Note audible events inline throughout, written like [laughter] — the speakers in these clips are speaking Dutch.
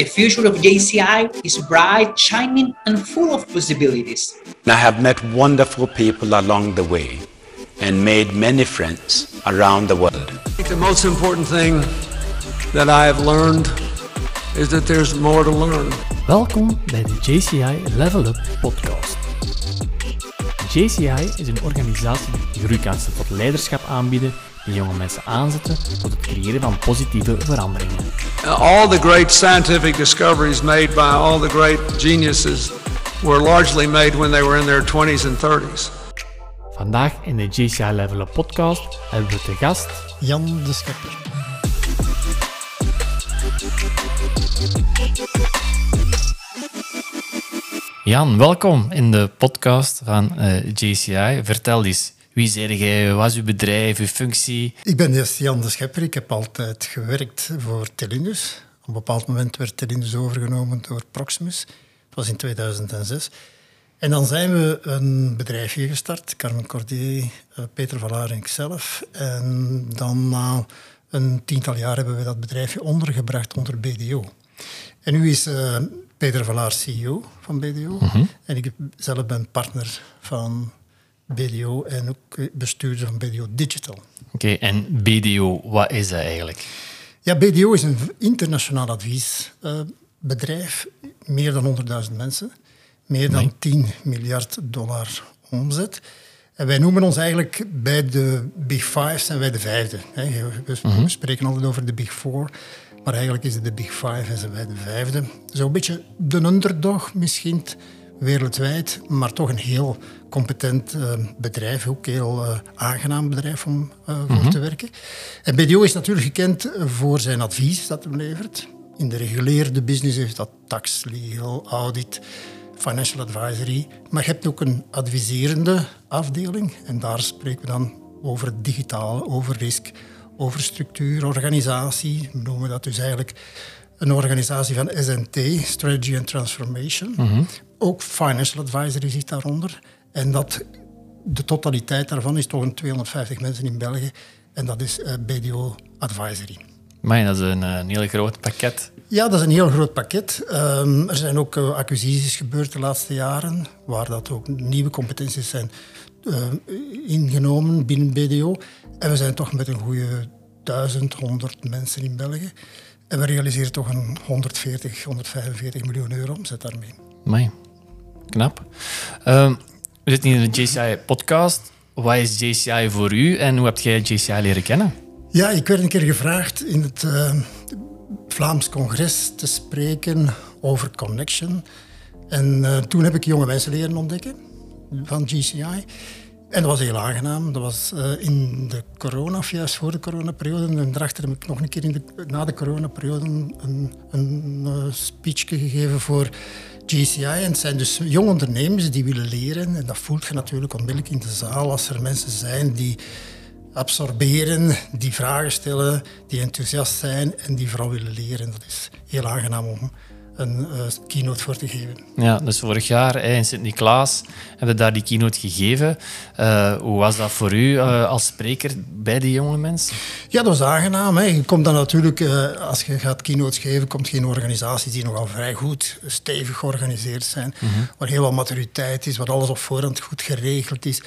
The future of JCI is bright, shining, and full of possibilities. I have met wonderful people along the way and made many friends around the world. I think the most important thing that I have learned is that there's more to learn. Welkom bij de JCI Level Up podcast. JCI is een organisatie die groeikansen tot leiderschap aanbieden die jonge mensen aanzetten tot het creëren van positieve veranderingen. All the great scientific discoveries made by all the great geniuses were largely made when they were in their 20s and 30s. Vandaag in de JCI Level Up podcast hebben we te gast Jan de Schepper. Jan, welkom in de podcast van eh, JCI. Vertel eens, wie zeg jij, wat is uw bedrijf, uw functie? Ik ben dus Jan de Schepper. Ik heb altijd gewerkt voor Telinus. Op een bepaald moment werd Telinus overgenomen door Proximus. Dat was in 2006. En dan zijn we een bedrijfje gestart. Carmen Cordier, eh, Peter Valaar en ikzelf. En dan na een tiental jaar hebben we dat bedrijfje ondergebracht onder BDO. En nu is uh, Peter Valaar CEO van BDO. En ik zelf ben partner van BDO en ook bestuurder van BDO Digital. Oké, en BDO, wat is dat eigenlijk? Ja, BDO is een internationaal adviesbedrijf. meer dan 100.000 mensen. Meer dan 10 miljard dollar omzet. En wij noemen ons eigenlijk bij de Big Five zijn wij de vijfde. Hè. We, we spreken altijd over de Big Four. Maar eigenlijk is het de Big Five en zijn wij de vijfde. Zo'n beetje de underdog misschien wereldwijd, maar toch een heel competent uh, bedrijf, ook heel uh, aangenaam bedrijf om uh, voor mm -hmm. te werken. En BDO is natuurlijk gekend voor zijn advies dat hij levert. In de reguleerde business is dat tax, legal, audit, financial advisory. Maar je hebt ook een adviserende afdeling en daar spreken we dan over het digitale, over risk, over structuur, organisatie. We noemen dat dus eigenlijk een organisatie van SNT, Strategy and Transformation. Mm -hmm. Ook financial advisory zit daaronder. En dat, de totaliteit daarvan is toch een 250 mensen in België. En dat is uh, BDO Advisory. Maar dat is een, een heel groot pakket. Ja, dat is een heel groot pakket. Um, er zijn ook uh, acquisities gebeurd de laatste jaren, waar dat ook nieuwe competenties zijn uh, ingenomen binnen BDO. En we zijn toch met een goede 1100 mensen in België. En we realiseren toch een 140, 145 miljoen euro omzet daarmee. Amai, knap. Um, we zitten hier in de JCI-podcast. Wat is JCI voor u en hoe heb jij JCI leren kennen? Ja, ik werd een keer gevraagd in het uh, Vlaams Congres te spreken over Connection. En uh, toen heb ik jonge mensen leren ontdekken van GCI. En dat was heel aangenaam. Dat was uh, in de corona, of juist voor de coronaperiode. En daarachter heb ik nog een keer in de, na de coronaperiode een, een uh, speech gegeven voor GCI. En het zijn dus jonge ondernemers die willen leren. En dat voelt je natuurlijk onmiddellijk in de zaal als er mensen zijn die absorberen, die vragen stellen, die enthousiast zijn en die vooral willen leren. Dat is heel aangenaam om een uh, keynote voor te geven. Ja, dus vorig jaar hè, in Sint-Niklaas hebben we daar die keynote gegeven. Uh, hoe was dat voor u uh, als spreker bij die jonge mensen? Ja, dat was aangenaam. Hè. Je komt dan natuurlijk, als je gaat keynotes geven, komt geen organisaties die nogal vrij goed, stevig georganiseerd zijn, mm -hmm. waar heel wat maturiteit is, waar alles op voorhand goed geregeld is.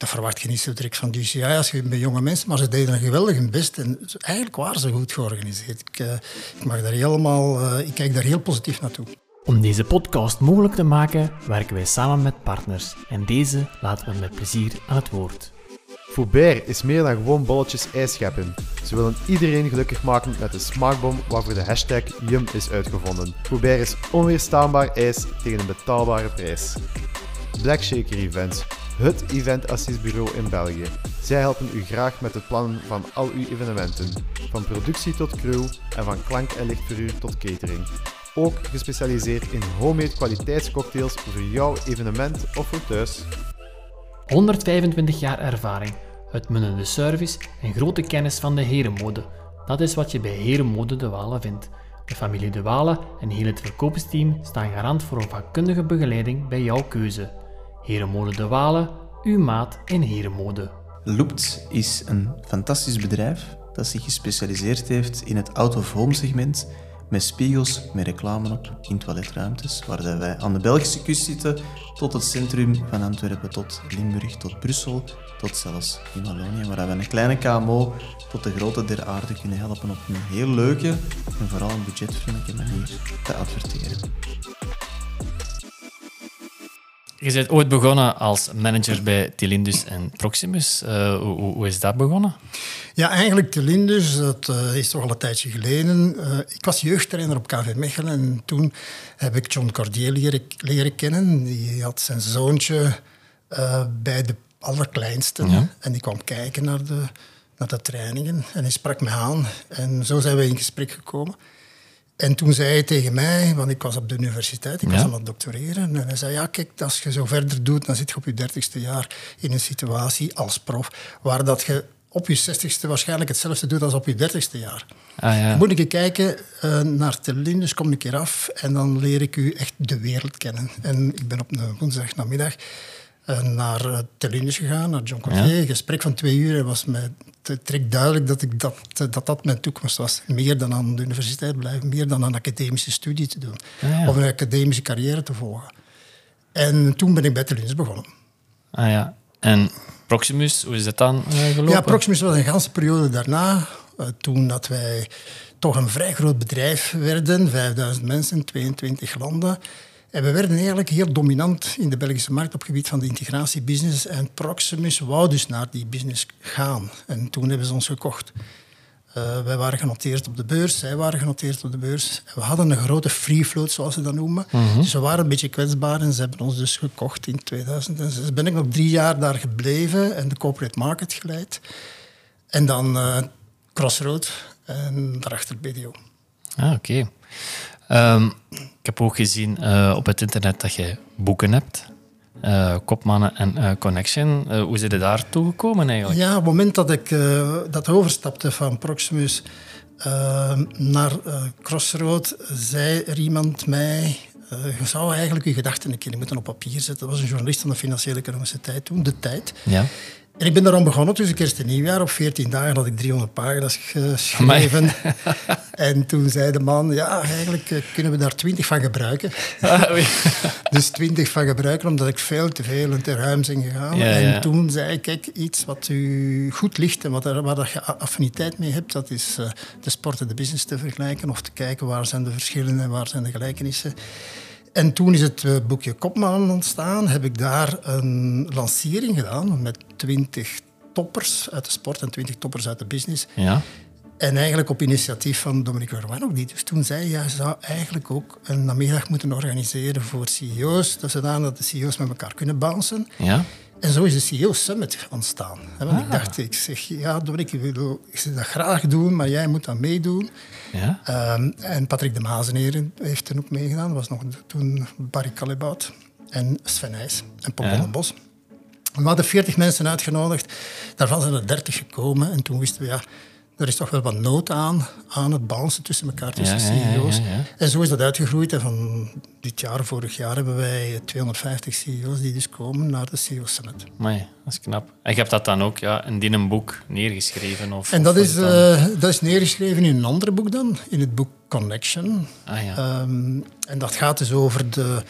Dat verwacht je niet zo direct van DCI als je bij jonge mensen, maar ze deden een geweldig hun best en eigenlijk waren ze goed georganiseerd. Ik, uh, ik, mag daar helemaal, uh, ik kijk daar heel positief naartoe. Om deze podcast mogelijk te maken, werken wij samen met partners en deze laten we met plezier aan het woord. Foubert is meer dan gewoon bolletjes ijs scheppen. Ze willen iedereen gelukkig maken met de smaakbom waarvoor de hashtag Yum is uitgevonden. Foubert is onweerstaanbaar ijs tegen een betaalbare prijs. Black Shaker Events het eventassistbureau in België. Zij helpen u graag met het plannen van al uw evenementen, van productie tot crew en van klank- en lichtverhuur tot catering. Ook gespecialiseerd in homemade kwaliteitscocktails voor jouw evenement of voor thuis. 125 jaar ervaring, uitmunnende service en grote kennis van de herenmode. Dat is wat je bij Herenmode De Walen vindt. De familie De Walen en heel het verkoopsteam staan garant voor een vakkundige begeleiding bij jouw keuze. Herenmode De Walen, uw maat in herenmode. Loopt is een fantastisch bedrijf dat zich gespecialiseerd heeft in het out-of-home segment met spiegels, met reclame op in toiletruimtes, waar wij aan de Belgische kust zitten, tot het centrum van Antwerpen, tot Limburg, tot Brussel, tot zelfs in Wallonië, waar we een kleine KMO tot de grote der aarde kunnen helpen op een heel leuke en vooral een budgetvriendelijke manier te adverteren. Je bent ooit begonnen als manager bij Tilindus en Proximus. Uh, hoe, hoe, is dat begonnen? Ja, eigenlijk Tilindus, dat uh, is toch al een tijdje geleden. Uh, ik was jeugdtrainer op KV Mechelen en toen heb ik John Cordier leren, leren kennen. Die had zijn zoontje bij de allerkleinste ja. en die kwam kijken naar de, naar de trainingen en hij sprak me aan. En zo zijn we in gesprek gekomen. En toen zei hij tegen mij, want ik was op de universiteit, ik was aan het doctoreren. En hij zei, ja kijk, als je zo verder doet, dan zit je op je dertigste jaar in een situatie als prof, waar dat je op je zestigste waarschijnlijk hetzelfde doet als op je dertigste jaar. Ah, ja. Moet ik kijken uh, naar Telindus, kom een keer af en dan leer ik u echt de wereld kennen. En ik ben op een woensdag namiddag uh, naar uh, Telindus gegaan, naar John Cordier. Een gesprek van twee uur. was mij trek duidelijk dat, ik dat, dat dat mijn toekomst was. Meer dan aan de universiteit blijven, meer dan een academische studie te doen. Ah, of een academische carrière te volgen. En toen ben ik bij Telindus begonnen. Ah ja. En Proximus, hoe is dat dan uh, gelopen? Ja, Proximus was een ganse periode daarna. Uh, toen dat wij toch een vrij groot bedrijf werden. 5000 mensen, 22 landen. En we werden eigenlijk heel dominant in de Belgische markt op het gebied van de integratiebusiness. En Proximus wou dus naar die business gaan. En toen hebben ze ons gekocht. Uh, wij waren genoteerd op de beurs, zij waren genoteerd op de beurs. we hadden een grote free float, zoals ze dat noemen. Mhm. Dus we waren een beetje kwetsbaar en ze hebben ons dus gekocht in 2006. Ben ik nog drie jaar daar gebleven en de corporate market geleid. En dan uh, Crossroad en daarachter BDO. Ah, oké. Ehm, ik heb ook gezien uh, op het internet dat je boeken hebt. Uh, Kopmannen en uh, Connection. hoe is je daartoe gekomen eigenlijk? Ja, op het moment dat ik dat overstapte van Proximus naar Crossroad, zei er iemand mij... je zou eigenlijk je gedachten een keer moeten op papier zetten. Dat was een journalist van de Financiële Economische Tijd toen, De Tijd. Ja. En ik ben daarom begonnen tussen kerst en nieuwjaar. Op 14 dagen had ik 300 pagina's geschreven. [laughs] en toen zei de man, ja, eigenlijk eh, kunnen we daar 20 van gebruiken. Ah, [laughs] dus 20 van gebruiken, omdat ik veel te veel en te ruim gegaan. en toen zei ik, kijk, iets wat u goed ligt en wat er, waar je affiniteit mee hebt, dat is uh, de sport en de business te vergelijken of te kijken waar zijn de verschillen en waar zijn de gelijkenissen. En toen is het eh, boekje Kopman ontstaan. Heb ik daar een lancering gedaan met twintig toppers uit de sport en twintig toppers uit de business. Ja. En eigenlijk op initiatief van Dominique Verwan ook die. Dus toen zei hij, ja, zou eigenlijk ook een namiddag moeten organiseren voor CEO's, zodat dat de CEO's met elkaar kunnen bouncen. Ja. En zo is de CEO Summit ontstaan. Want ik ah. dacht, ik zeg, ja, Dominique, ik wil dat graag doen, maar jij moet dat meedoen. Ja. Um, en Patrick de Mazeneren heeft er ook meegedaan. Dat was nog toen Barry Callebaut en Sven Nijs en Paul ja. Bos. We hadden 40 mensen uitgenodigd. Daarvan zijn er 30 gekomen. En toen wisten we, ja, er is toch wel wat nood aan, aan het balancen tussen elkaar, tussen CEO's. Ja, ja, en zo is dat uitgegroeid. En van dit jaar, vorig jaar, hebben wij 250 CEO's die dus komen naar de CEO Summit. Nee, dat is knap. En je hebt dat dan ook ja, in een boek neergeschreven? Of, en dat, is, uh, dat is neergeschreven in een ander boek dan, in het boek Connection. Ah, ja. Um, en dat gaat dus over de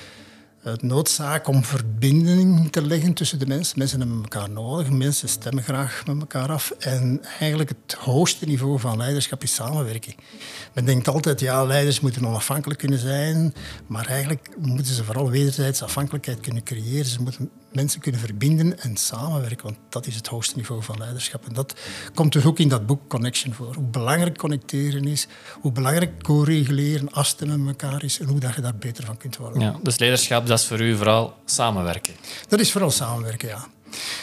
het noodzaak om verbinding te leggen tussen de mensen. Mensen hebben elkaar nodig, mensen stemmen graag met elkaar af. En eigenlijk het hoogste niveau van leiderschap is samenwerking. Men denkt altijd, ja, leiders moeten onafhankelijk kunnen zijn, maar eigenlijk moeten ze vooral wederzijds afhankelijkheid kunnen creëren. Ze moeten mensen kunnen verbinden en samenwerken, want dat is het hoogste niveau van leiderschap. En dat komt dus ook in dat boek Connection voor. Hoe belangrijk connecteren is, hoe belangrijk co-reguleren, afstemmen met elkaar is en hoe dat je daar beter van kunt worden. Ja, dus leiderschap, dat is voor u vooral samenwerken? Dat is vooral samenwerken, ja.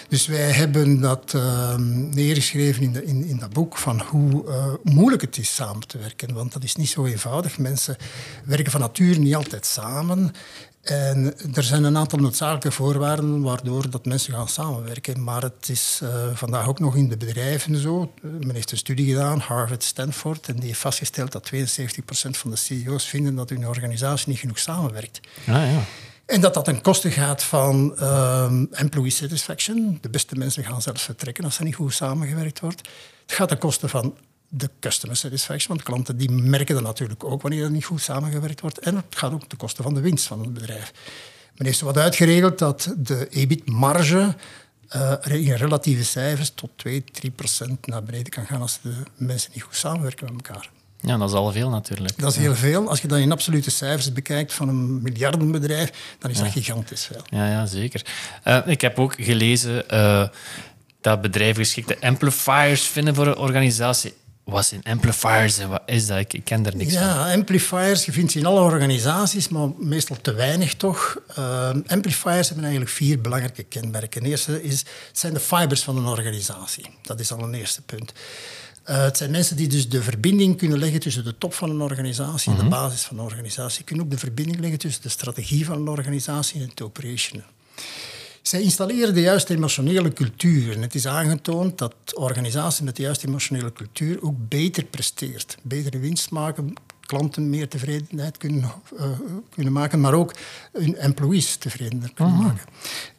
Dus wij hebben dat uh, neergeschreven in, de, in, in, dat boek van hoe uh, moeilijk het is samen te werken. Want dat is niet zo eenvoudig. Mensen werken van nature niet altijd samen. En er zijn een aantal noodzakelijke voorwaarden waardoor dat mensen gaan samenwerken. Maar het is uh, vandaag ook nog in de bedrijven zo. Men heeft een studie gedaan, Harvard, Stanford, en die heeft vastgesteld dat 72% van de CEO's vinden dat hun organisatie niet genoeg samenwerkt. Ah, ja. En dat dat ten koste gaat van uh, employee satisfaction. De beste mensen gaan zelfs vertrekken als er niet goed samengewerkt wordt. Het gaat ten koste van de customer satisfaction, want klanten die merken dat natuurlijk ook wanneer er niet goed samengewerkt wordt. En het gaat ook ten koste van de winst van het bedrijf. Men heeft wat uitgeregeld dat de EBIT-marge uh, in relatieve cijfers tot 2, 3 procent naar beneden kan gaan als de mensen niet goed samenwerken met elkaar. Ja, dat is al veel natuurlijk. Dat is heel veel. Als je dat in absolute cijfers bekijkt van een miljardenbedrijf, dan is dat gigantisch veel. Ja, ja zeker. Uh, ik heb ook gelezen uh, dat bedrijven geschikte amplifiers vinden voor een organisatie. Wat zijn amplifiers en wat is dat? Ik, ken er niks ja, van. Ja, amplifiers, je vindt ze in alle organisaties, maar meestal te weinig toch. Uh, amplifiers hebben eigenlijk vier belangrijke kenmerken. De eerste is, het zijn de fibers van een organisatie. Dat is al een eerste punt. Uh, het zijn mensen die dus de verbinding kunnen leggen tussen de top van een organisatie en de basis van een organisatie. Kunnen ook de verbinding leggen tussen de strategie van een organisatie en het operation. Zij installeren de juiste emotionele cultuur. En het is aangetoond dat organisaties met de juiste emotionele cultuur ook beter presteert. Betere winst maken, klanten meer tevredenheid kunnen, uh, kunnen maken, maar ook hun employees tevredener kunnen maken.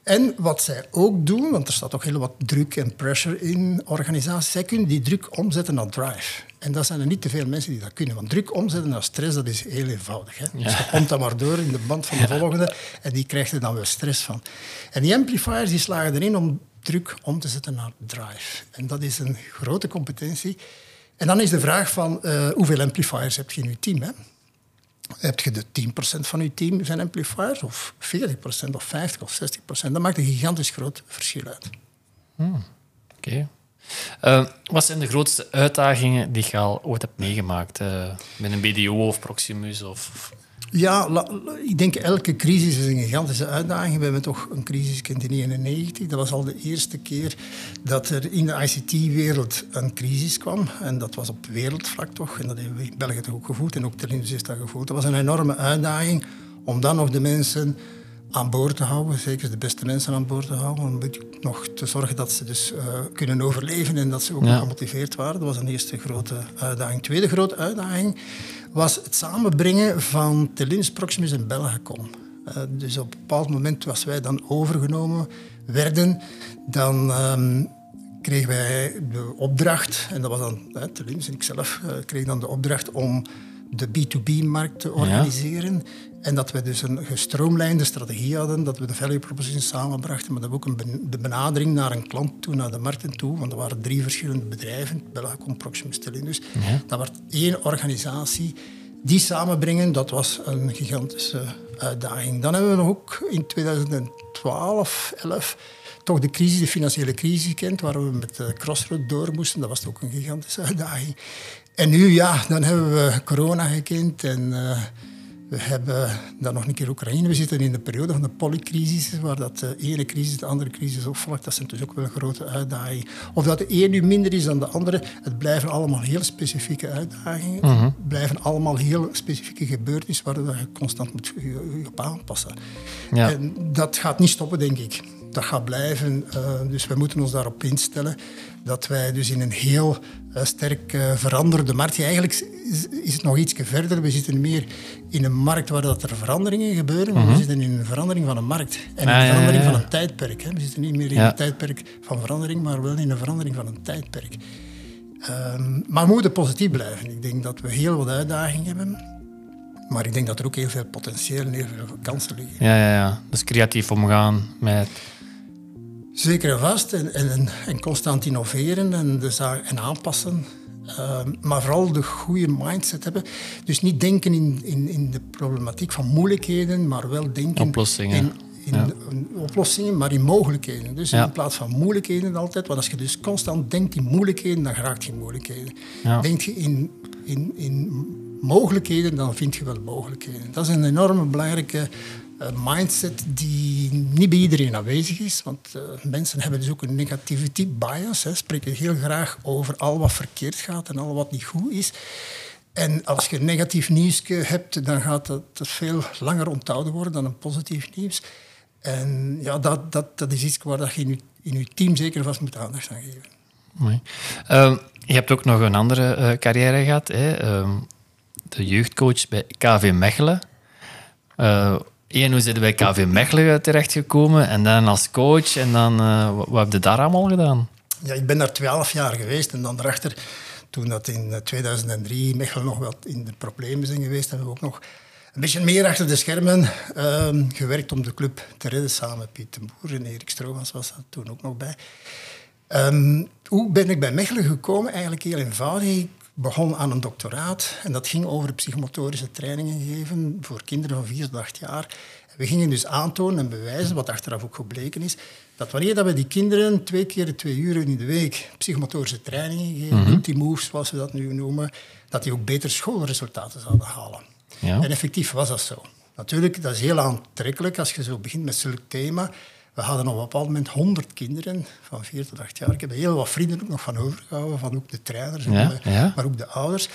En wat zij ook doen, want er staat ook heel wat druk en pressure in organisaties, zij kunnen die druk omzetten naar drive. En dat zijn er niet te veel mensen die dat kunnen. Want druk omzetten naar stress, dat is heel eenvoudig. Hè? Ja. Dus je komt dan maar door in de band van de volgende en die krijgt er dan wel stress van. En die amplifiers die slagen erin om druk om te zetten naar drive. En dat is een grote competentie. En dan is de vraag van uh, hoeveel amplifiers heb je in je team? Hè? Heb je de 10% van je team zijn amplifiers, of 40% of 50 of 60%? Dat maakt een gigantisch groot verschil uit. Hmm. Oké. Uh, wat zijn de grootste uitdagingen die je al ooit hebt meegemaakt uh, met een BDO of Proximus? Of, ja, ik denk elke crisis is een gigantische uitdaging. We hebben toch een crisis gekend in 1991. Dat was al de eerste keer dat er in de ICT-wereld een crisis kwam. En dat was op wereldvlak toch. En dat hebben we in België toch ook gevoeld. En ook Telinus heeft dat gevoeld. Dat was een enorme uitdaging om dan nog de mensen aan boord te houden, zeker de beste mensen aan boord te houden, om nog te zorgen dat ze dus uh, kunnen overleven en dat ze ook ja. gemotiveerd waren. Dat was een eerste grote uitdaging. Tweede grote uitdaging was het samenbrengen van Telins, Proximus en Belgacom. Uh, dus op een bepaald moment, als wij dan overgenomen werden, dan um, kregen wij de opdracht, en dat was dan uh, Telins en ikzelf, uh, kregen dan de opdracht om de B2B-markt te organiseren. Ja. En dat we dus een gestroomlijnde strategie hadden, dat we de value proposition samenbrachten, maar dat we ook een de benadering naar een klant toe, naar de markten toe, want er waren drie verschillende bedrijven, Belgacom, Proximus, Telindus. Ja. Dat was één organisatie. Die samenbrengen, dat was een gigantische uitdaging. Dan hebben we nog ook in 2012, 11 toch de crisis, de financiële crisis gekend, waar we met de Crossroad door moesten. Dat was ook een gigantische uitdaging. En nu, ja, dan hebben we corona gekend en uh, we hebben dan nog een keer Oekraïne. We zitten in de periode van de polycrisis, waar dat de ene crisis de andere crisis opvolgt. Dat zijn dus ook wel grote uitdagingen. Of dat de ene nu minder is dan de andere, het blijven allemaal heel specifieke uitdagingen. Mhm. Het blijven allemaal heel specifieke gebeurtenissen waar je constant moet je op aanpassen. Ja. En dat gaat niet stoppen, denk ik. Dat gaat blijven. Uh, dus we moeten ons daarop instellen dat wij dus in een heel sterk uh, veranderde markt... Eigenlijk is, het nog iets verder. We zitten meer in een markt waar dat er veranderingen gebeuren. Maar we zitten in een verandering van een markt. En in Ah, een verandering ja, ja. van een tijdperk. Hè. We zitten niet meer in een tijdperk van verandering, maar wel in een verandering van een tijdperk. Ehm, maar we moeten positief blijven. Ik denk dat we heel wat uitdagingen hebben. Maar ik denk dat er ook heel veel potentieel en heel veel kansen liggen. Ja, ja, ja. Dus creatief omgaan met... Zeker en vast. En, en, en constant innoveren en, zaak, en aanpassen. Ehm, maar vooral de goede mindset hebben. Dus niet denken in, in, in de problematiek van moeilijkheden, maar wel denken Oplossingen. in, in Ja. de- oplossingen, maar in mogelijkheden. Dus Ja. in plaats van moeilijkheden altijd. Want als je dus constant denkt in moeilijkheden, dan raakt je in moeilijkheden. Ja. Denk je in, in, in mogelijkheden, dan vind je wel mogelijkheden. Dat is een enorme belangrijke mindset die niet bij iedereen aanwezig is. Want eh, mensen hebben dus ook een negativity bias. Hè, spreken heel graag over al wat verkeerd gaat en al wat niet goed is. En als je negatief nieuws hebt, dan gaat dat, dat veel langer onthouden worden dan een positief nieuws. En ja, dat, dat, dat is iets waar dat je in je, in je team zeker vast moet aandacht aan geven. Mooi. Ehm, je hebt ook nog een andere eh, carrière gehad. Hè? Ehm, de jeugdcoach bij KV Mechelen. Eh Eén, hoe zit je bij KV Mechelen terechtgekomen? En dan als coach. En dan, eh, wat, heb je daar allemaal gedaan? Ja, ik ben daar twaalf jaar geweest en dan daarachter Toen dat in 2003 Mechelen nog wat in de problemen zijn geweest, hebben we ook nog een beetje meer achter de schermen ehm, gewerkt om de club te redden samen Piet de Boer en Erik Stroomans was er toen ook nog bij. Ehm, hoe ben ik bij Mechelen gekomen? Eigenlijk heel eenvoudig. Ik begon aan een doctoraat en dat ging over psychomotorische trainingen geven voor kinderen van 4 tot 8 jaar. We gingen dus aantonen en bewijzen, wat achteraf ook gebleken is, dat wanneer dat we die kinderen twee keer twee uur in de week psychomotorische trainingen geven, mm multimoves zoals we dat nu noemen, dat die ook beter schoolresultaten zouden halen. Ja. En effectief was dat zo. Natuurlijk, dat is heel aantrekkelijk als je zo begint met zulk thema. We hadden op een bepaald moment 100 kinderen van 4 tot 8 jaar. Ik heb er heel wat vrienden ook nog van overgehouden, van ook de trainers, maar ook de ouders.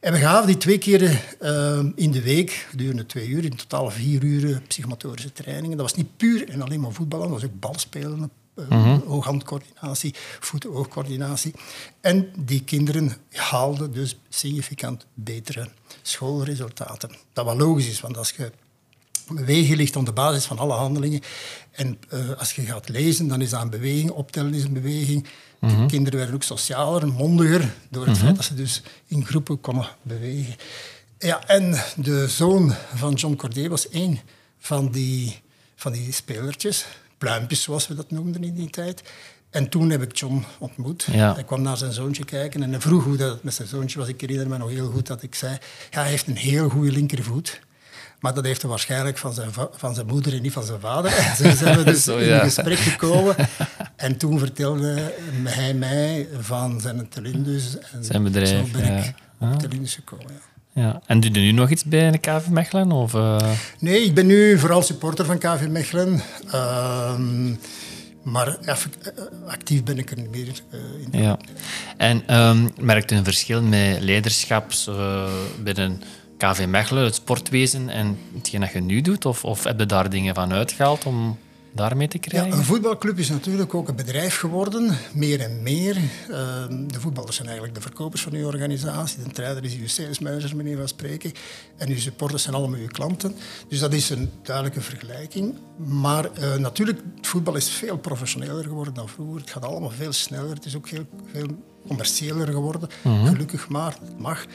En we gaven die twee keer uh, in de week, gedurende twee uur, in totaal vier uur psychomotorische trainingen. Dat was niet puur en alleen maar voetballen, dat was ook balspelen, uh, mm ooghandcoördinatie, voet-oogcoördinatie. En die kinderen haalden dus significant betere schoolresultaten. Dat wat logisch is, want als je bewegen ligt op de basis van alle handelingen. En uh, als je gaat lezen, dan is dat een beweging. Optellen is een beweging. De mhm. kinderen werden ook socialer, mondiger, door het mm feit dat ze dus in groepen konden bewegen. Ja, en de zoon van John Corday was één van die, van die spelertjes. Pluimpjes, zoals we dat noemden in die tijd. En toen heb ik John ontmoet. Ja. Hij kwam naar zijn zoontje kijken en hij vroeg hoe dat met zijn zoontje was. Ik herinner me nog heel goed dat ik zei... Ja, hij heeft een heel goede linkervoet. Maar dat heeft hij waarschijnlijk van zijn, van zijn moeder en niet van zijn vader. [laughs] En zo zijn we dus in een gesprek gekomen. [laughs] En toen vertelde hij mij van zijn Telindus. En zijn bedrijf. Zo ben ik ja. op Telindus gekomen, ja. Ja. En doe je nu nog iets bij de KV Mechelen? Of, uh... Nee, ik ben nu vooral supporter van KV Mechelen. Ehm, maar actief ben ik er niet meer in. Ja. En um, merkt u een verschil met leiderschaps uh, binnen KV Mechelen, het sportwezen en hetgeen dat je nu doet? Of, of heb je daar dingen van uitgehaald om daarmee te krijgen? Ja, een voetbalclub is natuurlijk ook een bedrijf geworden, meer en meer. Ehm, de voetballers zijn eigenlijk de verkopers van uw organisatie. De trainer is uw salesmanager, meneer van spreken. En uw supporters zijn allemaal uw klanten. Dus dat is een duidelijke vergelijking. Maar uh, natuurlijk, het voetbal is veel professioneler geworden dan vroeger. Het gaat allemaal veel sneller. Het is ook heel, veel commerciëler geworden. Mhm. Gelukkig maar, het mag.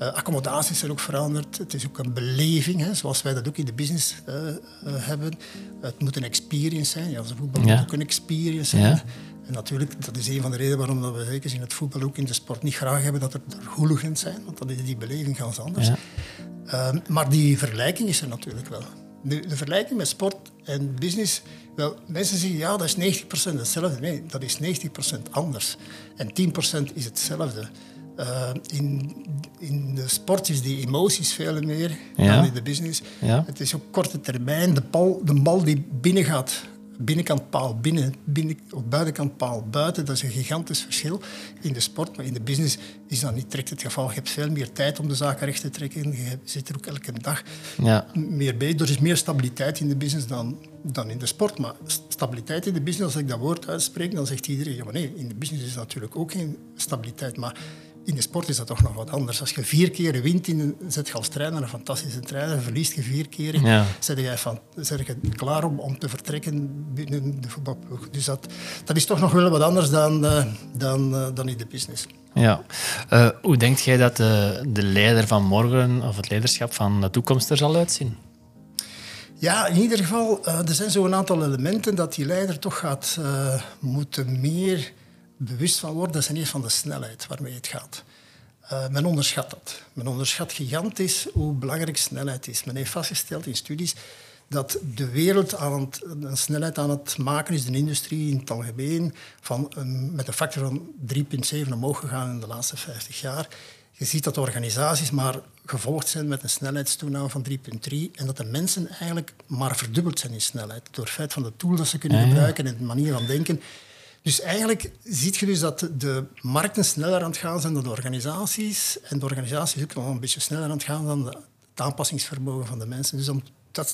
Uh, accommodaties zijn ook veranderd. Het is ook een beleving, hè, zoals wij dat ook in de business uh, uh, hebben. Het moet een experience zijn. Ja, de voetbal moet ook een experience zijn. Ja. En natuurlijk, dat is een van de redenen waarom we zeker in het voetbal ook in de sport niet graag hebben dat er, hooligans zijn, want dan is die beleving ganz anders. Ja. Ehm, maar die vergelijking is er natuurlijk wel. De, de, vergelijking met sport en business, wel, mensen zeggen ja, dat is 90% hetzelfde. Nee, dat is 90% anders. En 10% is hetzelfde. Uh, in, in de sport is die emoties veel meer dan in de business. Ja. Het is op korte termijn. De bal, de bal die binnen gaat, binnenkant paal binnen, binnen, op buitenkant paal buiten, dat is een gigantisch verschil in de sport. Maar in de business is dat niet direct het geval. Je hebt veel meer tijd om de zaken recht te trekken. Je zit er ook elke dag ja. meer bij. Er is meer stabiliteit in de business dan, dan in de sport. Maar stabiliteit in de business, als ik dat woord uitspreek, dan zegt iedereen, ja maar nee, in de business is natuurlijk ook geen stabiliteit. Maar in de sport is dat toch nog wat anders. Als je vier keer wint, in zet je als trainer een fantastische trainer, verliest je vier keer, ja. zet, je van, zet je klaar om, om te vertrekken binnen de voetbalploeg. Dus dat, dat is toch nog wel wat anders dan, uh, dan, uh, dan in de business. Ja. Uh, hoe denkt jij dat de, de leider van morgen, of het leiderschap van de toekomst er zal uitzien? Ja, in ieder geval, er zijn zo'n aantal elementen dat die leider toch gaat moeten meer bewust van worden, dat is eerst van de snelheid waarmee het gaat. Uh, men onderschat dat. Men onderschat gigantisch hoe belangrijk snelheid is. Men heeft vastgesteld in studies dat de wereld aan het, een snelheid aan het maken is, de industrie in het algemeen, van een, met een factor van 3,7 omhoog gegaan in de laatste 50 jaar. Je ziet dat organisaties maar gevolgd zijn met een snelheidstoename van 3,3 en dat de mensen eigenlijk maar verdubbeld zijn in snelheid door het feit van de tools dat ze kunnen gebruiken en de manier van denken. Dus eigenlijk zie je dus dat de markten sneller aan het gaan zijn dan de organisaties. En de organisaties ook nog een beetje sneller aan het gaan dan het aanpassingsvermogen van de mensen. Dus om,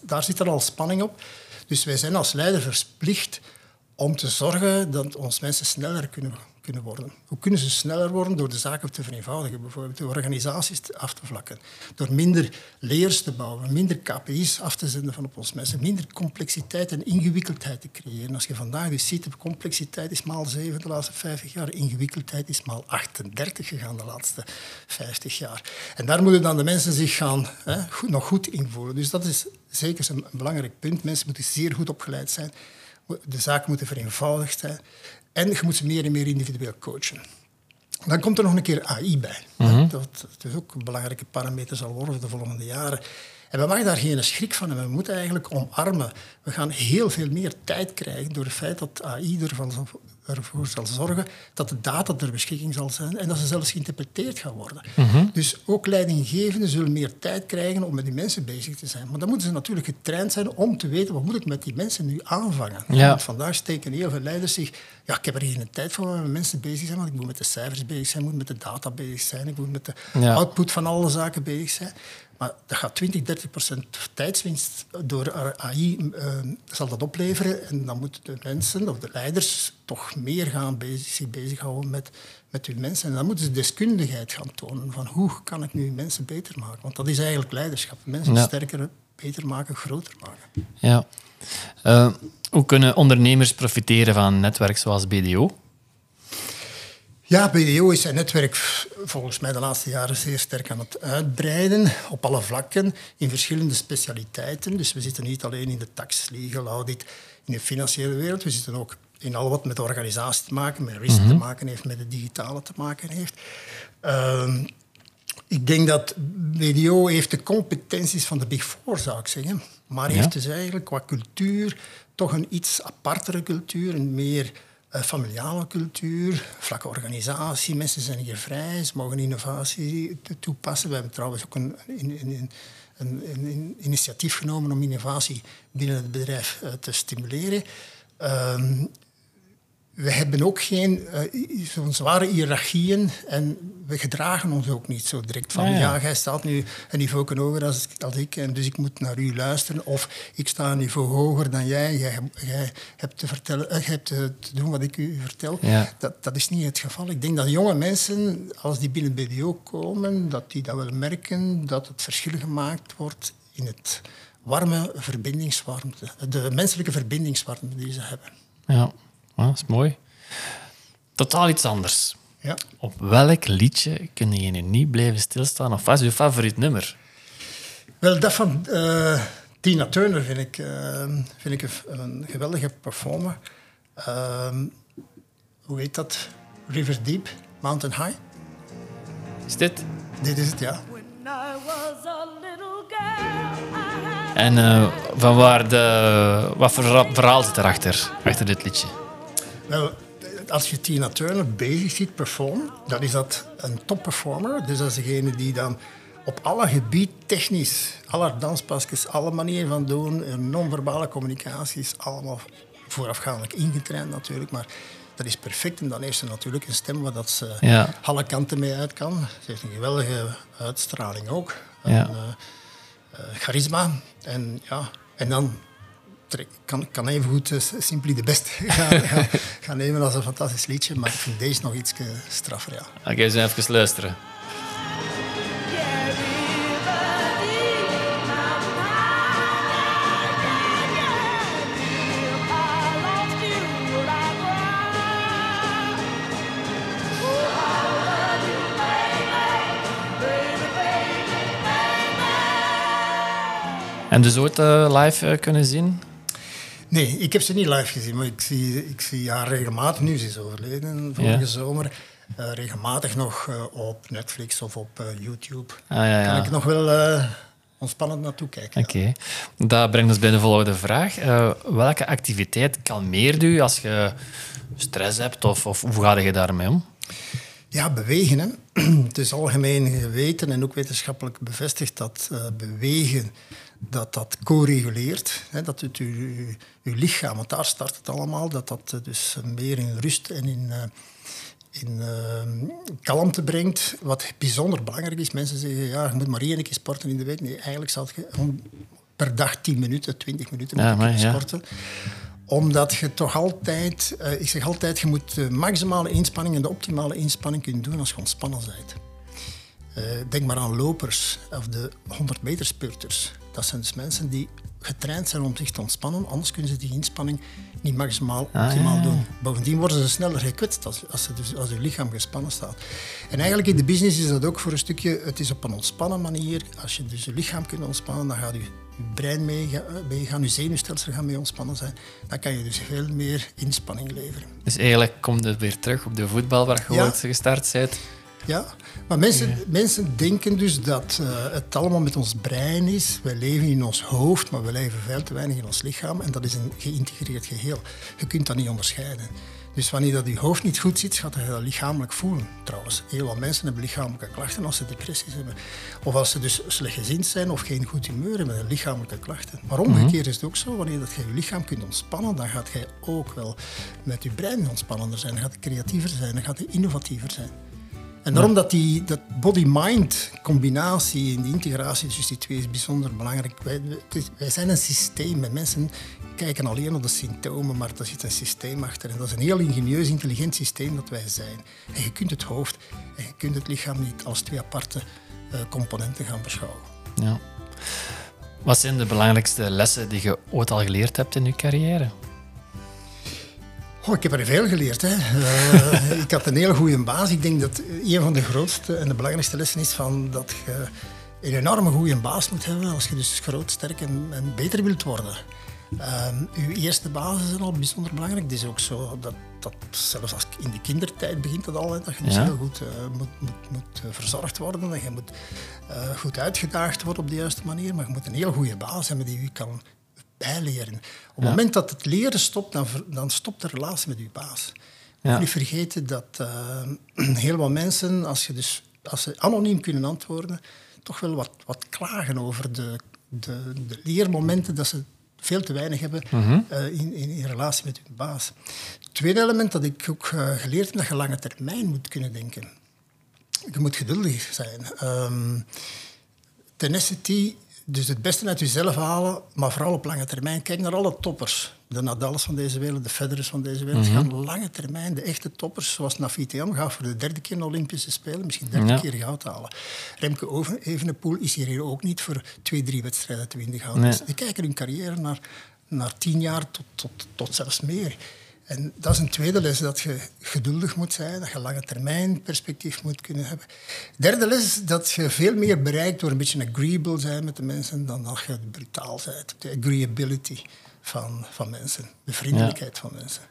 daar zit er al spanning op. Dus wij zijn als leider verplicht om te zorgen dat onze mensen sneller kunnen, Hoe kunnen ze sneller worden door de zaken te vereenvoudigen, bijvoorbeeld de organisaties af te vlakken, door minder layers te bouwen, minder KPI's af te zenden van op ons mensen, minder complexiteit en ingewikkeldheid te creëren. Als je vandaag dus ziet, de complexiteit is maal 7 de laatste 50 jaar, ingewikkeldheid is maal 38 gegaan de laatste 50 jaar. En daar moeten dan de mensen zich gaan hè, goed, nog goed invoelen. Dus dat is zeker een, belangrijk punt. Mensen moeten zeer goed opgeleid zijn. De zaken moeten vereenvoudigd zijn. En je moet ze meer en meer individueel coachen. Dan komt er nog een keer AI bij. Dat, dat dus ook een belangrijke parameter zal worden voor de volgende jaren. En we maken daar geen schrik van. En we moeten eigenlijk omarmen. We gaan heel veel meer tijd krijgen door het feit dat AI ervan ervoor zal zorgen dat de data ter beschikking zal zijn en dat ze zelfs geïnterpreteerd gaan worden. Dus ook leidinggevenden zullen meer tijd krijgen om met die mensen bezig te zijn. Maar dan moeten ze natuurlijk getraind zijn om te weten wat moet ik met die mensen nu aanvangen. Ja. Want vandaag steken heel veel leiders zich... Ja, ik heb er geen tijd voor om met mensen bezig te zijn, want ik moet met de cijfers bezig zijn, ik moet met de data bezig zijn, ik moet met de Ja. output van alle zaken bezig zijn. Maar dat gaat 20, 30 procent tijdswinst door AI eh, zal dat opleveren. En dan moeten de mensen of de leiders toch meer gaan bezig, zich bezighouden met, met hun mensen. En dan moeten ze deskundigheid gaan tonen van hoe kan ik nu mensen beter maken. Want dat is eigenlijk leiderschap. Mensen Ja. sterker, beter maken, groter maken. Ja. Eh, hoe kunnen ondernemers profiteren van een netwerk zoals BDO? Ja, BDO is zijn netwerk volgens mij de laatste jaren zeer sterk aan het uitbreiden op alle vlakken in verschillende specialiteiten. Dus we zitten niet alleen in de tax, legal, audit, in de financiële wereld. We zitten ook in al wat met organisatie te maken, met risk te maken heeft, met het digitale te maken heeft. Ehm, ik denk dat BDO heeft de competenties van de Big Four, zou ik zeggen. Maar heeft dus eigenlijk qua cultuur toch een iets apartere cultuur, een meer familiale cultuur, vlakke organisatie. Mensen zijn hier vrij, ze mogen innovatie toepassen. We hebben trouwens ook een initiatief genomen om innovatie binnen het bedrijf eh, te stimuleren. Ehm, we hebben ook geen eh, zo'n zware hiërarchieën en we gedragen ons ook niet zo direct van Ah, ja. ja, jij staat nu een niveau hoger als, als ik en dus ik moet naar u luisteren of ik sta een niveau hoger dan jij, jij, jij hebt, te, vertellen, eh, hebt te, te doen wat ik u vertel. Ja. Dat, dat is niet het geval. Ik denk dat jonge mensen, als die binnen BDO komen, dat die dat wel merken, dat het verschil gemaakt wordt in het warme verbindingswarmte, de menselijke verbindingswarmte die ze hebben. Ja, dat is mooi. Totaal iets anders. Ja. Op welk liedje kun je nu niet blijven stilstaan? Of wat is je favoriet nummer? Wel, dat van eh, Tina Turner vind ik, eh, vind ik een, een geweldige performer. Ehm, hoe heet dat? River Deep, Mountain High. Is dit? Dit is het, ja. En eh, van waar de, wat voor verhaal zit erachter, achter dit liedje? Wel, als je Tina Turner bezig ziet performen, dan is dat een topperformer. Dus dat is degene die dan op alle gebied technisch, alle danspasjes, alle manieren van doen, eh, non-verbale communicaties, allemaal voorafgaandelijk ingetraind natuurlijk, maar dat is perfect. En dan heeft ze natuurlijk een stem waar dat ze Ja. alle kanten mee uit kan. Ze heeft een geweldige uitstraling ook. Ja. En, eh, eh, charisma. En, ja, en dan trek- kan, kan even goed uh, Simply the Best [laughs] gaan, gaan, nemen als een fantastisch liedje. Maar ik vind deze nog iets straffer, ja. Oké, zijn even luisteren. En dus ooit eh, live eh, kunnen zien? Nee, ik heb ze niet live gezien, maar ik zie, ik zie haar regelmatig. Nu is ze overleden, vorige Ja. zomer. eh, regelmatig nog eh, op Netflix of op eh, YouTube. Ah, ja, Kan ja. ik nog wel ontspannend naartoe kijken. Oké, dat brengt ons bij de volgende vraag. Welke activiteit kalmeert u als je stress hebt of, of hoe ga je daarmee om? Ja, bewegen. Hè. [clears throat] Het is algemeen geweten en ook wetenschappelijk bevestigd dat bewegen dat dat co-reguleert. Dat het uw, uw, lichaam, want daar start het allemaal, dat dat eh, dus meer in rust en in, eh, in eh, kalmte brengt. Wat bijzonder belangrijk is, mensen zeggen ja, je moet maar één keer sporten in de week. Nee, eigenlijk zou je per dag 10 minuten, 20 minuten Ja, maar sporten Omdat je toch altijd, uh, ik zeg altijd, je moet de maximale inspanning en de optimale inspanning kunnen doen als je ontspannen bent. Uh, denk maar aan lopers of de 100 meter spurters. Dat zijn dus mensen die getraind zijn om zich te ontspannen, anders kunnen ze die inspanning niet maximaal ah, optimaal doen. Bovendien worden ze sneller gekwetst als, als, ze dus, als hun lichaam gespannen staat. En eigenlijk in de business is dat ook voor een stukje, het is op een ontspannen manier. Als je dus je lichaam kunt ontspannen, dan gaat je brein meegaan, je zenuwstelsel gaan mee ontspannen zijn. Dan kan je dus veel meer inspanning leveren. Dus eigenlijk komt het weer terug op de voetbal waar je ja. gestart bent. Ja, maar mensen, mensen denken dus dat uh, het allemaal met ons brein is. Wij leven in ons hoofd, maar we leven veel te weinig in ons lichaam. En dat is een geïntegreerd geheel. Je kunt dat niet onderscheiden. Dus wanneer dat je hoofd niet goed zit, gaat je dat lichamelijk voelen. Trouwens, heel wat mensen hebben lichamelijke klachten als ze depressies hebben. Of als ze dus slechtgezind zijn of geen goed humeur hebben, lichamelijke klachten. Maar omgekeerd is het ook zo, wanneer dat je je lichaam kunt ontspannen, dan gaat je ook wel met je brein ontspannender zijn. Dan gaat je creatiever zijn, dan gaat je innovatiever zijn. En daarom dat die dat body-mind combinatie en die integratie tussen die twee is bijzonder belangrijk. Wij, wij zijn een systeem. Mensen kijken alleen op de symptomen, maar er zit een systeem achter. En dat is een heel ingenieus, intelligent systeem dat wij zijn. En je kunt het hoofd en je kunt het lichaam niet als twee aparte uh, componenten gaan beschouwen. Ja. Wat zijn de belangrijkste lessen die je ooit al geleerd hebt in je carrière? Oh, ik heb er veel geleerd. Hè. Uh, ik had een hele goede baas. Ik denk dat een van de grootste en de belangrijkste lessen is van dat je een enorme goede baas moet hebben als je dus groot, sterk en, en beter wilt worden. Uh, uw eerste basis is al bijzonder belangrijk. Het is ook zo dat, dat zelfs als in de kindertijd begint dat al, dat je dus heel goed uh, moet, moet, moet uh, verzorgd worden. Dat je moet goed uitgedaagd worden op de juiste manier. Maar je moet een heel goede baas hebben die u kan bijleren. Op het moment dat het leren stopt, dan, dan stopt de relatie met je baas. Ja. Niet vergeten dat uh, [clears throat] heel wat mensen, als, je dus, als ze anoniem kunnen antwoorden, toch wel wat, wat klagen over de, de, de leermomenten dat ze veel te weinig hebben uh, in, in, in, relatie met hun baas. Het tweede element dat ik ook uh, geleerd heb, dat je lange termijn moet kunnen denken. Je moet geduldig zijn. Um, tenacity dus het beste uit jezelf halen, maar vooral op lange termijn. Kijk naar alle toppers. De Nadals van deze wereld, de Federers van deze wereld. Mm -hmm. gaan lange termijn, de echte toppers, zoals Nafitiam, gaat voor de derde keer de Olympische Spelen, misschien derde ja. keer goud halen. Remke Evenepoel is hier ook niet voor twee, drie wedstrijden te winnen goud. Nee. Dus die kijken hun carrière naar, naar tien jaar tot, tot, tot zelfs meer. En dat is een tweede les, dat je geduldig moet zijn, dat je lange termijn perspectief moet kunnen hebben. Derde les, dat je veel meer bereikt door een beetje agreeable zijn met de mensen dan dat je brutaal bent. De agreeability van, van mensen, de vriendelijkheid ja. van mensen.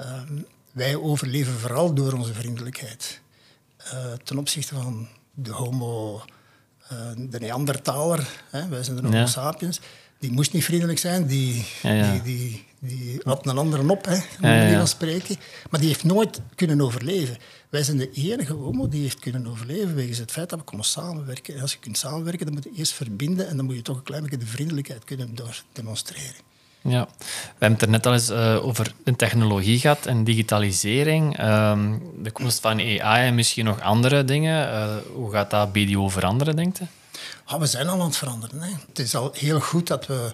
Um, wij overleven vooral door onze vriendelijkheid. Uh, ten opzichte van de homo, uh, de Neandertaler, hè, wij zijn de homo ja. sapiens, die moest niet vriendelijk zijn, die, ja, die, die die had een andere op, hè, om ja, spreken. Maar die heeft nooit kunnen overleven. Wij zijn de enige homo die heeft kunnen overleven wegens het feit dat we konden samenwerken. En als je kunt samenwerken, dan moet je eerst verbinden en dan moet je toch een klein beetje de vriendelijkheid kunnen demonstreren. Ja, we hebben het er net al eens uh, over de technologie gehad en digitalisering. Uh, de komst van AI en misschien nog andere dingen. Uh, hoe gaat dat BDO veranderen, denkt u? Ah, we zijn al aan het veranderen. Hè. Het is al heel goed dat we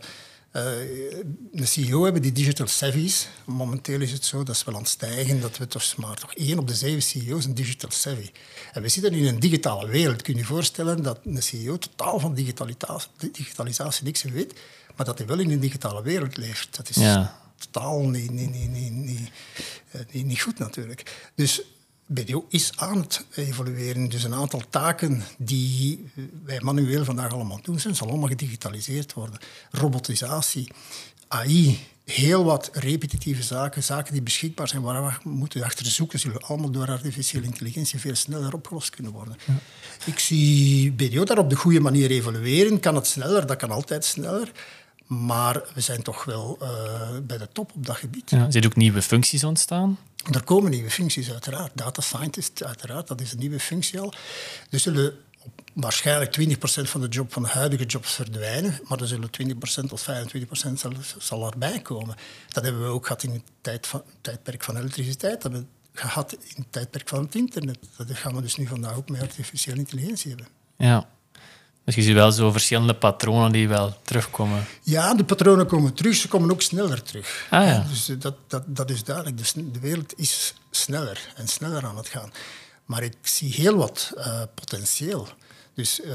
een CEO hebben die digital savvy is. Momenteel is het zo, dat is wel aan het stijgen, dat we toch maar toch één op de zeven CEO's een digital savvy. En we zitten in een digitale wereld. Kun je je voorstellen dat een CEO totaal van digitalisatie, digitalisatie niks weet, maar dat hij wel in een digitale wereld leeft. Dat is ja. totaal niet, niet, niet, niet, niet, niet goed natuurlijk. Dus BDO is aan het evolueren. Dus een aantal taken die wij manueel vandaag allemaal doen, zijn, zal allemaal gedigitaliseerd worden. Robotisatie, AI, heel wat repetitieve zaken, zaken die beschikbaar zijn, waar we moeten achter zoeken, zullen allemaal door artificiële intelligentie veel sneller opgelost kunnen worden. Ja. Ik zie BDO daar op de goede manier evolueren. Kan het sneller? Dat kan altijd sneller. Maar we zijn toch wel uh, bij de top op dat gebied. Ja, zijn ook nieuwe functies ontstaan? Er komen nieuwe functies, uiteraard. Data scientist, uiteraard, dat is een nieuwe functie al. Er zullen waarschijnlijk 20% van de job van de huidige jobs verdwijnen, maar er zullen 20% tot 25% zal, zal erbij komen. Dat hebben we ook gehad in het tijd van, tijdperk van elektriciteit, dat hebben we gehad in het tijdperk van het internet. Dat gaan we dus nu vandaag ook met artificiële intelligentie hebben. Ja. Dus je ziet wel zo verschillende patronen die wel terugkomen. Ja, de patronen komen terug, ze komen ook sneller terug. Ah, ja. Dus eh, dat, dat, dat is duidelijk. Dus de wereld is sneller en sneller aan het gaan. Maar ik zie heel wat uh, potentieel. Dus uh,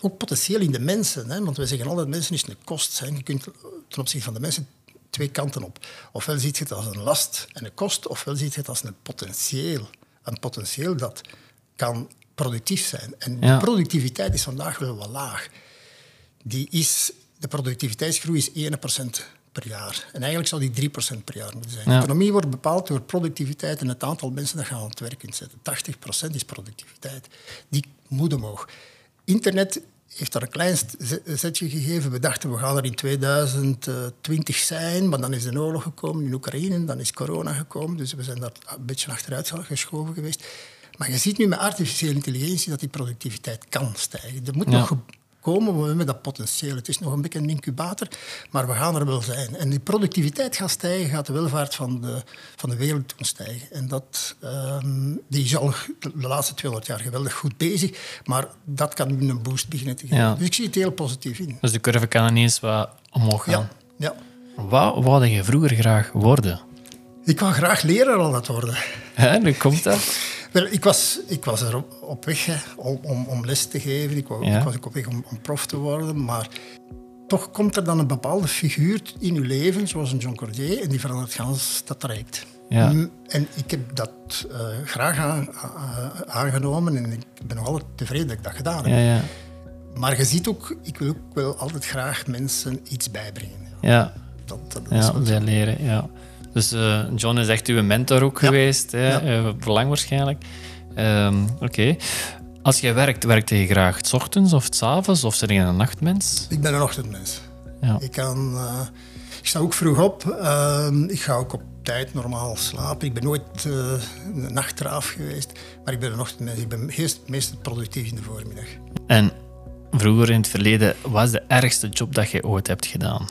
ook potentieel in de mensen. Hè? Want wij zeggen altijd, mensen is een kost. Zijn. Je kunt ten opzichte van de mensen twee kanten op. Ofwel ziet je het als een last en een kost, ofwel ziet je het als een potentieel. Een potentieel dat kan productief zijn. En Ja. de productiviteit is vandaag wel wat laag. Die is, de productiviteitsgroei is 1% per jaar. En eigenlijk zou die 3% per jaar moeten zijn. Ja. De economie wordt bepaald door productiviteit en het aantal mensen dat je aan het werk kunt zetten. 80% is productiviteit. Die moet omhoog. Internet heeft daar een klein zetje gegeven. We dachten, we gaan er in 2020 zijn, maar dan is de oorlog gekomen in Oekraïne, dan is corona gekomen, dus we zijn daar een beetje achteruit geschoven geweest. Maar je ziet nu met artificiële intelligentie dat die productiviteit kan stijgen. Er moet Ja. nog komen, we hebben dat potentieel. Het is nog een beetje een incubator, maar we gaan er wel zijn. En die productiviteit gaat stijgen, gaat de welvaart van de, van de wereld doen stijgen. En dat, ehm, die is al de laatste 200 jaar geweldig goed bezig, maar dat kan nu een boost beginnen te geven. Ja. Dus ik zie het heel positief in. Dus de curve kan ineens wat omhoog gaan. Ja, ja. Wat wou je vroeger graag worden? Ik wou graag leraar al dat worden. Hè, nu komt dat. Wel, ik was, ik was er op, op weg hè, om, om, om les te geven. Ik, wou, Ja. ik was ook op weg om, om prof te worden. Maar toch komt er dan een bepaalde figuur in uw leven, zoals een John Cordier, en die verandert gans dat traject. Ja. Mm, En ik heb dat eh, graag aan- a- aangenomen en ik ben nog altijd tevreden dat ik dat gedaan heb. Ja. Maar je ziet ook, ik wil ook wel altijd graag mensen iets bijbrengen. Ja, Dat, dat ja leren, ja. Dus eh, John is echt uw mentor ook Ja. geweest, hè? Ja. eh, lang waarschijnlijk. Ehm, Oké. Als jij werkt, werkte je graag 's ochtends of 's avonds of ben je een nachtmens? Ik ben een ochtendmens. Ja. Ik, kan, eh, ik sta ook vroeg op. Ehm, ik ga ook op tijd normaal slapen. Ik ben nooit eh, een nachtraaf geweest. Maar ik ben een ochtendmens. Ik ben meest, meestal productief in de voormiddag. En vroeger in het verleden, wat is de ergste job dat je ooit hebt gedaan?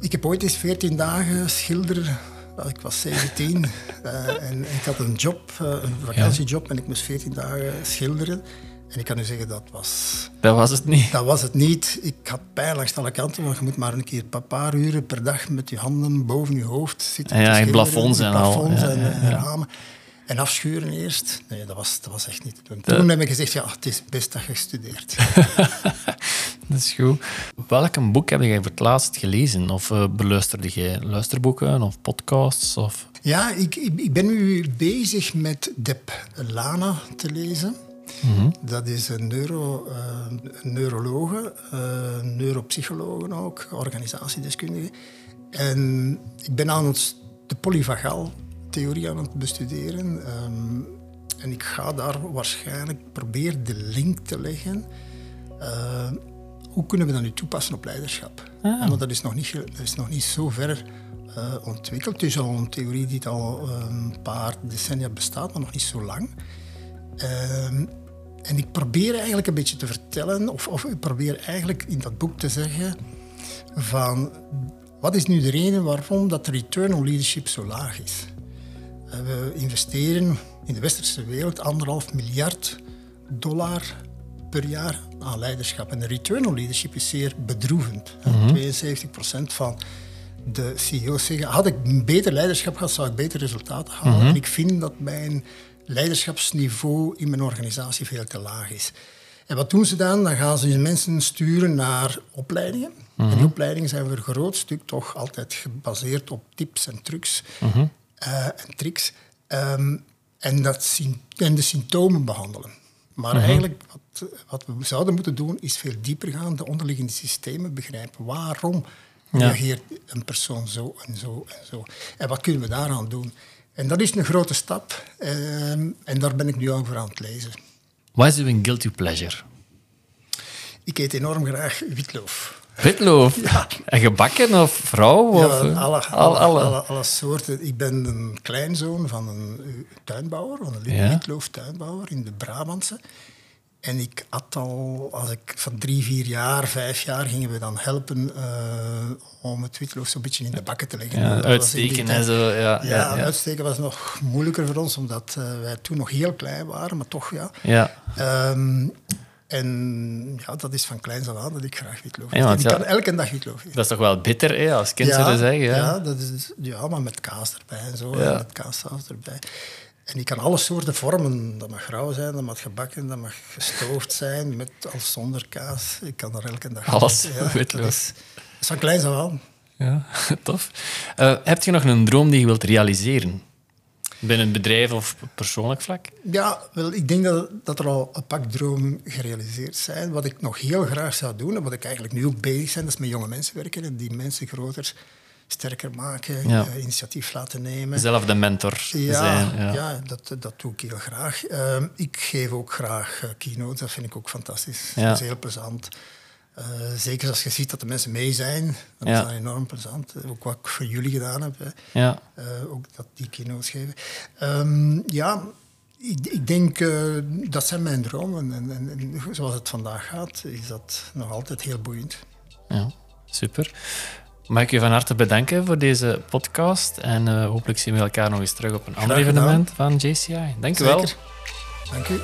Ik heb ooit eens 14 dagen schilder. Wel, Ik was 17 eh, en ik had een job, eh, een vakantiejob, en ik moest 14 dagen schilderen. En ik kan u zeggen, dat was, Dat was het niet. dat was het niet. Ik had pijn langs alle kanten, want je moet maar een keer een paar uren per dag met je handen boven je hoofd zitten. Ja, in schilderen, plafonds en al. plafonds Ja, en, ja, en ja. ramen. En afschuren eerst. Nee, dat was, dat was echt niet Toen heb ik gezegd, ja, het is best dat je studeert. [laughs] Dat is goed. Welk boek heb jij voor het laatst gelezen? Of eh, beluisterde jij luisterboeken of podcasts? Of... Ja, ik, ik, ben nu bezig met Deb Lana te lezen. Dat is een, neuro, een neurologe, eh, neuropsychologe ook, organisatiedeskundige. En ik ben aan het, de polyvagaal-theorie aan het bestuderen. ehm, en ik ga daar waarschijnlijk proberen de link te leggen. Eh, hoe kunnen we dat nu toepassen op leiderschap? Ja, want dat is nog niet, dat is nog niet zo ver eh, ontwikkeld. Het is al een theorie die al eh, een paar decennia bestaat, maar nog niet zo lang. Ehm, en ik probeer eigenlijk een beetje te vertellen, of, of ik probeer eigenlijk in dat boek te zeggen van wat is nu de reden waarom dat de return on leadership zo laag is. Eh, We investeren in de westerse wereld anderhalf miljard dollar per jaar aan leiderschap. En de return on leadership is zeer bedroevend. 72% van de CEO's zeggen, had ik beter leiderschap gehad, zou ik beter resultaten halen. En ik vind dat mijn leiderschapsniveau in mijn organisatie veel te laag is. En wat doen ze dan? Dan gaan ze mensen sturen naar opleidingen. En die opleidingen zijn voor een groot stuk toch altijd gebaseerd op tips en trucs eh, en tricks. Ehm, en, dat en de symptomen behandelen. Maar eigenlijk wat, wat we zouden moeten doen, is veel dieper gaan, de onderliggende systemen begrijpen. Waarom reageert een persoon zo en zo en zo? En wat kunnen we daaraan doen? En dat is een grote stap. ehm, en daar ben ik nu over aan het lezen. Wat is uw guilty pleasure? Ik eet enorm graag witloof. Witloof? En gebakken of vrouw? Of, Ja, alle, al- alle, alle. alle, alle soorten. Ik ben een kleinzoon van een tuinbouwer, van een Ja. witloof-tuinbouwer in de Brabantse. En ik at al, als ik van drie, vier jaar, vijf jaar, gingen we dan helpen eh, om het witloof zo'n beetje in de bakken te leggen. Ja, uitsteken en zo. Ja, Ja, ja, ja. uitsteken was nog moeilijker voor ons, omdat eh, wij toen nog heel klein waren, maar toch ja. ja. Ehm, En ja, dat is van kleins af aan dat ik graag witlof Ja, eet. En ik ja- kan elke dag witlof eten. Dat is toch wel bitter, hè, als kind zullen zeggen. Ja. ja, dat is, ja, maar met kaas erbij en zo. Ja. En met kaassaus erbij. En ik kan alle soorten vormen. Dat mag rauw zijn, dat mag gebakken, dat mag gestoofd zijn, met of zonder kaas. Ik kan er elke dag Alles dat witlof. is, dat is van kleins af aan. Ja, [laughs] tof. Eh, heb je nog een droom die je wilt realiseren? Binnen het bedrijf of persoonlijk vlak? Ja, wel, ik denk dat, dat er al een pak dromen gerealiseerd zijn. Wat ik nog heel graag zou doen, en wat ik eigenlijk nu ook bezig ben, dat is met jonge mensen werken en die mensen groter, sterker maken, Ja. eh, initiatief laten nemen. Zelf de mentor Ja, zijn. ja. Ja. dat, dat doe ik heel graag. Ehm, ik geef ook graag eh, keynotes, dat vind ik ook fantastisch. Dat is heel plezant. Eh, zeker als je ziet dat de mensen mee zijn, dan Ja. is dat enorm plezant. Ook wat ik voor jullie gedaan heb, hè. Ja. Eh, ook dat die keynotes geven. Ehm, ja, ik, ik denk eh, dat zijn mijn dromen. En, en, en zoals het vandaag gaat, is dat nog altijd heel boeiend. Ja, super. Mag ik je van harte bedanken voor deze podcast. En eh, hopelijk zien we elkaar nog eens terug op een ander evenement van JCI. Dank u wel. Dank u.